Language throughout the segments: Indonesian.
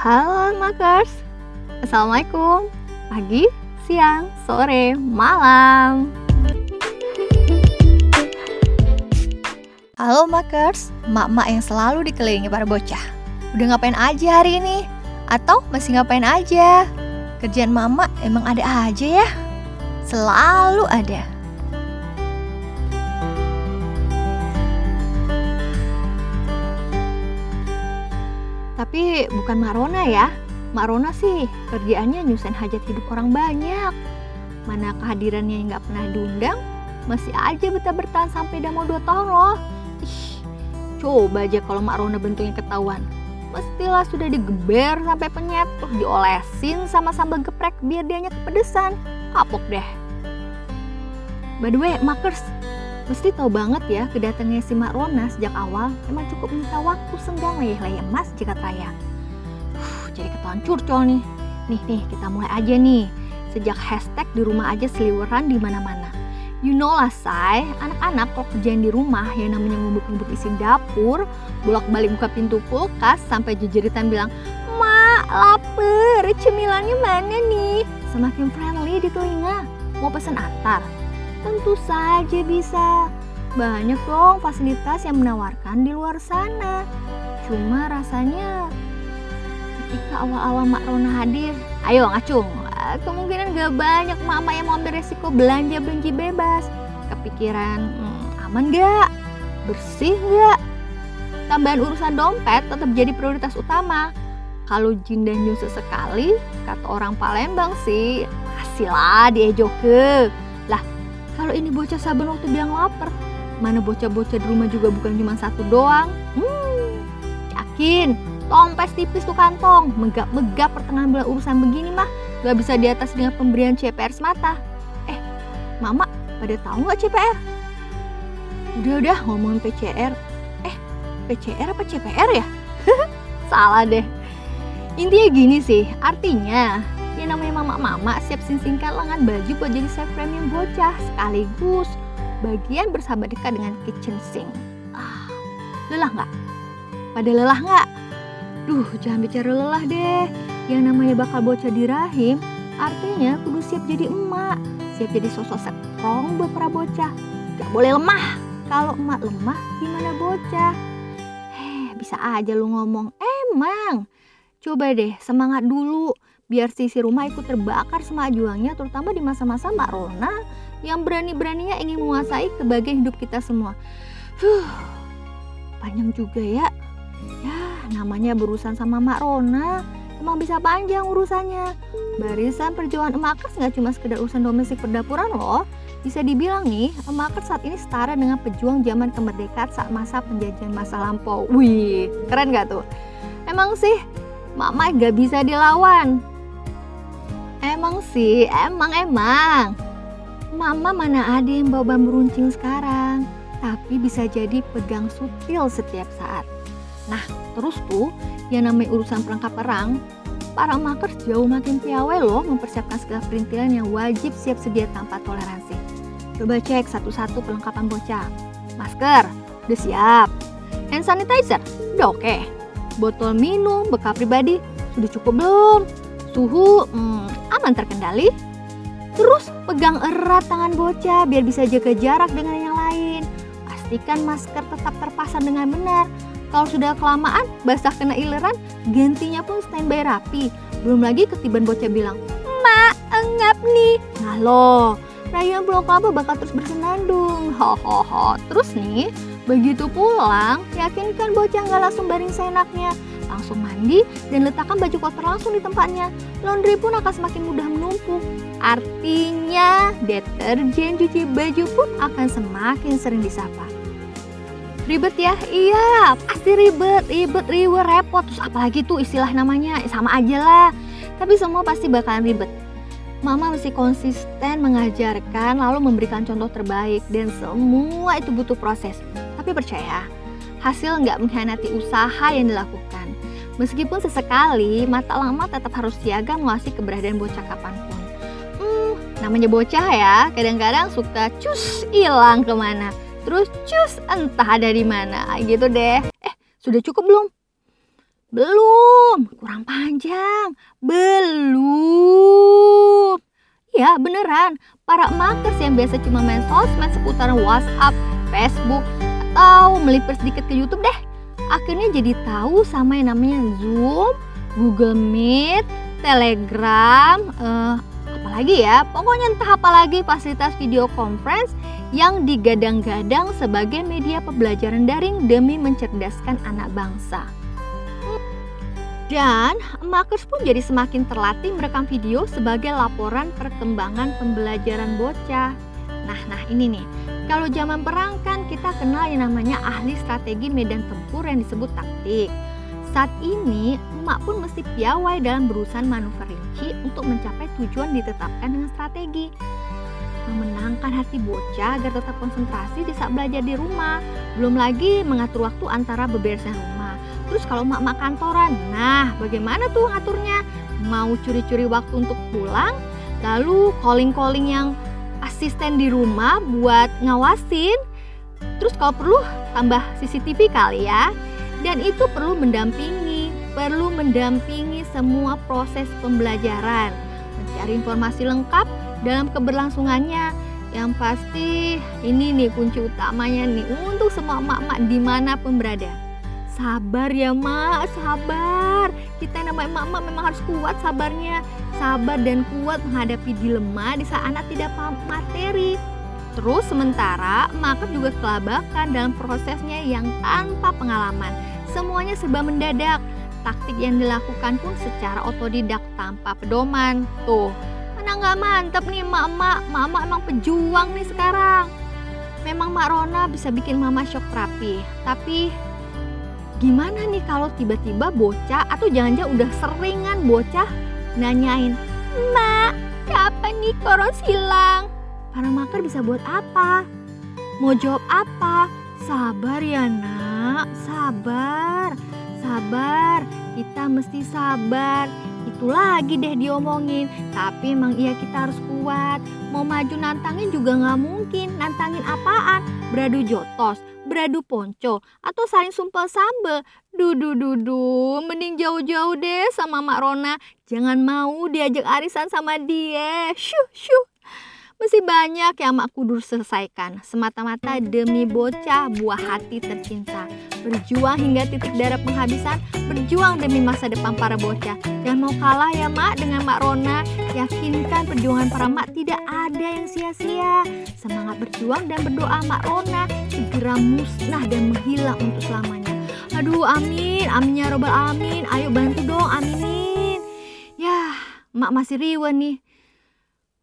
Halo Makers, Assalamualaikum Pagi, siang, sore, malam Halo Makers, mak-mak yang selalu dikelilingi para bocah Udah ngapain aja hari ini? Atau masih ngapain aja? Kerjaan mama emang ada aja ya? Selalu ada Tapi bukan Marona ya. Marona sih kerjaannya nyusahin hajat hidup orang banyak. Mana kehadirannya yang nggak pernah diundang, masih aja betah bertahan sampai udah mau 2 tahun loh. Ih, coba aja kalau Mak Rona bentuknya ketahuan. Mestilah sudah digeber sampai penyet, diolesin sama sambal geprek biar dianya kepedesan. Kapok deh. By the way, makers, mesti tahu banget ya kedatangannya si Mak Rona sejak awal emang cukup minta waktu senggang leyeh-leyeh mas jika raya. Uh, jadi ketahuan curcol nih. Nih nih kita mulai aja nih. Sejak hashtag di rumah aja seliweran di mana-mana. You know lah say, anak-anak kalau kerjain di rumah yang namanya ngumpul-ngumpul isi dapur, bolak-balik buka pintu kulkas sampai jejeritan bilang, "Ma, lapar, cemilannya mana nih?" Semakin friendly di telinga. Mau pesan antar? Tentu saja bisa. Banyak dong fasilitas yang menawarkan di luar sana. Cuma rasanya ketika awal-awal Mak Rona hadir, ayo ngacung, kemungkinan gak banyak mama yang mau ambil resiko belanja belanja bebas. Kepikiran, hmm, aman gak? Bersih gak? Tambahan urusan dompet tetap jadi prioritas utama. Kalau jin dan jun sesekali, kata orang Palembang sih, hasil dia ke. Lah, kalau ini bocah saben waktu bilang lapar, mana bocah-bocah di rumah juga bukan cuma satu doang. Hmm, yakin, tompes tipis tuh kantong, megap-megap pertengahan bulan urusan begini mah gak bisa di atas dengan pemberian CPR semata. Eh, mama pada tahu nggak CPR? Udah-udah ngomongin PCR. Eh, PCR apa CPR ya? Salah deh. Intinya gini sih, artinya yang namanya mama-mama siap singkat lengan baju buat jadi self premium bocah sekaligus bagian bersahabat dekat dengan kitchen sink. Ah, lelah nggak? Pada lelah nggak? Duh, jangan bicara lelah deh yang namanya bakal bocah di rahim, artinya kudu siap jadi emak, siap jadi sosok strong buat para bocah. Gak boleh lemah. Kalau emak lemah, gimana bocah? Heh, bisa aja lu ngomong, emang. Coba deh, semangat dulu. Biar sisi rumah ikut terbakar semangat juangnya, terutama di masa-masa Mak Rona yang berani-beraninya ingin menguasai kebahagiaan hidup kita semua. Huh, panjang juga ya. Ya, namanya berurusan sama Mak Rona emang bisa panjang urusannya. Barisan perjuangan emakers nggak cuma sekedar urusan domestik perdapuran loh. Bisa dibilang nih, emakers saat ini setara dengan pejuang zaman kemerdekaan saat masa penjajahan masa lampau. Wih, keren gak tuh? Emang sih, mama gak bisa dilawan. Emang sih, emang emang. Mama mana ada yang bawa bambu runcing sekarang, tapi bisa jadi pegang sutil setiap saat. Nah, terus tuh yang namanya urusan perangkap perang, para makers jauh makin piawai loh mempersiapkan segala perintilan yang wajib siap sedia tanpa toleransi. Coba cek satu-satu perlengkapan bocah. Masker, udah siap. Hand sanitizer, udah oke. Botol minum, bekal pribadi, sudah cukup belum? Suhu, hmm, aman terkendali? Terus pegang erat tangan bocah biar bisa jaga jarak dengan yang lain. Pastikan masker tetap terpasang dengan benar kalau sudah kelamaan, basah kena ileran, gantinya pun standby rapi. Belum lagi ketiban bocah bilang, Mak, engap nih. Nah lo, rayuan pulau kelapa bakal terus bersenandung. Hohoho. Terus nih, begitu pulang, yakinkan bocah nggak langsung baring seenaknya. Langsung mandi dan letakkan baju kotor langsung di tempatnya. Laundry pun akan semakin mudah menumpuk. Artinya, deterjen cuci baju pun akan semakin sering disapa. Ribet ya? Iya, pasti ribet, ribet, ribet, repot. Terus apalagi tuh istilah namanya, sama aja lah. Tapi semua pasti bakalan ribet. Mama mesti konsisten mengajarkan lalu memberikan contoh terbaik dan semua itu butuh proses. Tapi percaya, hasil nggak mengkhianati usaha yang dilakukan. Meskipun sesekali mata lama tetap harus siaga mengawasi keberadaan bocah kapan pun. Hmm, namanya bocah ya, kadang-kadang suka cus hilang ke mana terus cus entah ada di mana gitu deh eh sudah cukup belum Belum, kurang panjang. Belum. Ya beneran, para makers yang biasa cuma main sosmed seputar WhatsApp, Facebook, atau melipir sedikit ke YouTube deh. Akhirnya jadi tahu sama yang namanya Zoom, Google Meet, Telegram, uh, apalagi ya, pokoknya entah apalagi fasilitas video conference yang digadang-gadang sebagai media pembelajaran daring demi mencerdaskan anak bangsa. Dan makers pun jadi semakin terlatih merekam video sebagai laporan perkembangan pembelajaran bocah. Nah, nah ini nih. Kalau zaman perang kan kita kenal yang namanya ahli strategi medan tempur yang disebut taktik. Saat ini, emak pun mesti piawai dalam berusaha manuver rinci untuk mencapai tujuan ditetapkan dengan strategi. Memenangkan hati bocah agar tetap konsentrasi di saat belajar di rumah. Belum lagi mengatur waktu antara beberesnya rumah Terus kalau mak-mak kantoran, nah bagaimana tuh ngaturnya? Mau curi-curi waktu untuk pulang, lalu calling-calling yang asisten di rumah buat ngawasin. Terus kalau perlu tambah CCTV kali ya. Dan itu perlu mendampingi, perlu mendampingi semua proses pembelajaran. Mencari informasi lengkap dalam keberlangsungannya. Yang pasti ini nih kunci utamanya nih untuk semua emak-emak di mana pun berada Sabar ya mak, sabar. Kita yang namanya mak memang harus kuat sabarnya. Sabar dan kuat menghadapi dilema di saat anak tidak paham materi. Terus sementara mak juga kelabakan dalam prosesnya yang tanpa pengalaman. Semuanya serba mendadak. Taktik yang dilakukan pun secara otodidak tanpa pedoman. Tuh, mana nggak mantep nih mak-mak. Mak-mak emang pejuang nih sekarang. Memang Mak Rona bisa bikin mama shock terapi, tapi Gimana nih kalau tiba-tiba bocah atau jangan-jangan udah seringan bocah nanyain, Mak, kapan nih koros hilang? Para maker bisa buat apa? Mau jawab apa? Sabar ya nak, sabar, sabar. Kita mesti sabar. Itu lagi deh diomongin. Tapi emang iya kita harus kuat. Mau maju nantangin juga nggak mungkin. Nantangin apaan? Beradu jotos beradu ponco, atau saling sumpel sambel. Dudu dudu, mending jauh-jauh deh sama Mak Rona. Jangan mau diajak arisan sama dia. Syuh, syuh. Masih banyak yang mak kudur selesaikan semata-mata demi bocah buah hati tercinta. Berjuang hingga titik darah penghabisan, berjuang demi masa depan para bocah. Jangan mau kalah ya mak dengan mak Rona. Yakinkan perjuangan para mak tidak ada yang sia-sia. Semangat berjuang dan berdoa mak Rona segera musnah dan menghilang untuk selamanya. Aduh amin, amin ya robbal amin. Ayo bantu dong aminin. Ya, mak masih riwa nih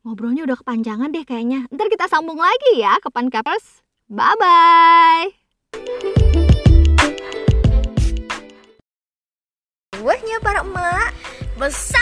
Ngobrolnya udah kepanjangan deh kayaknya. Ntar kita sambung lagi ya ke Pankapers. Bye-bye. Wahnya para emak bersama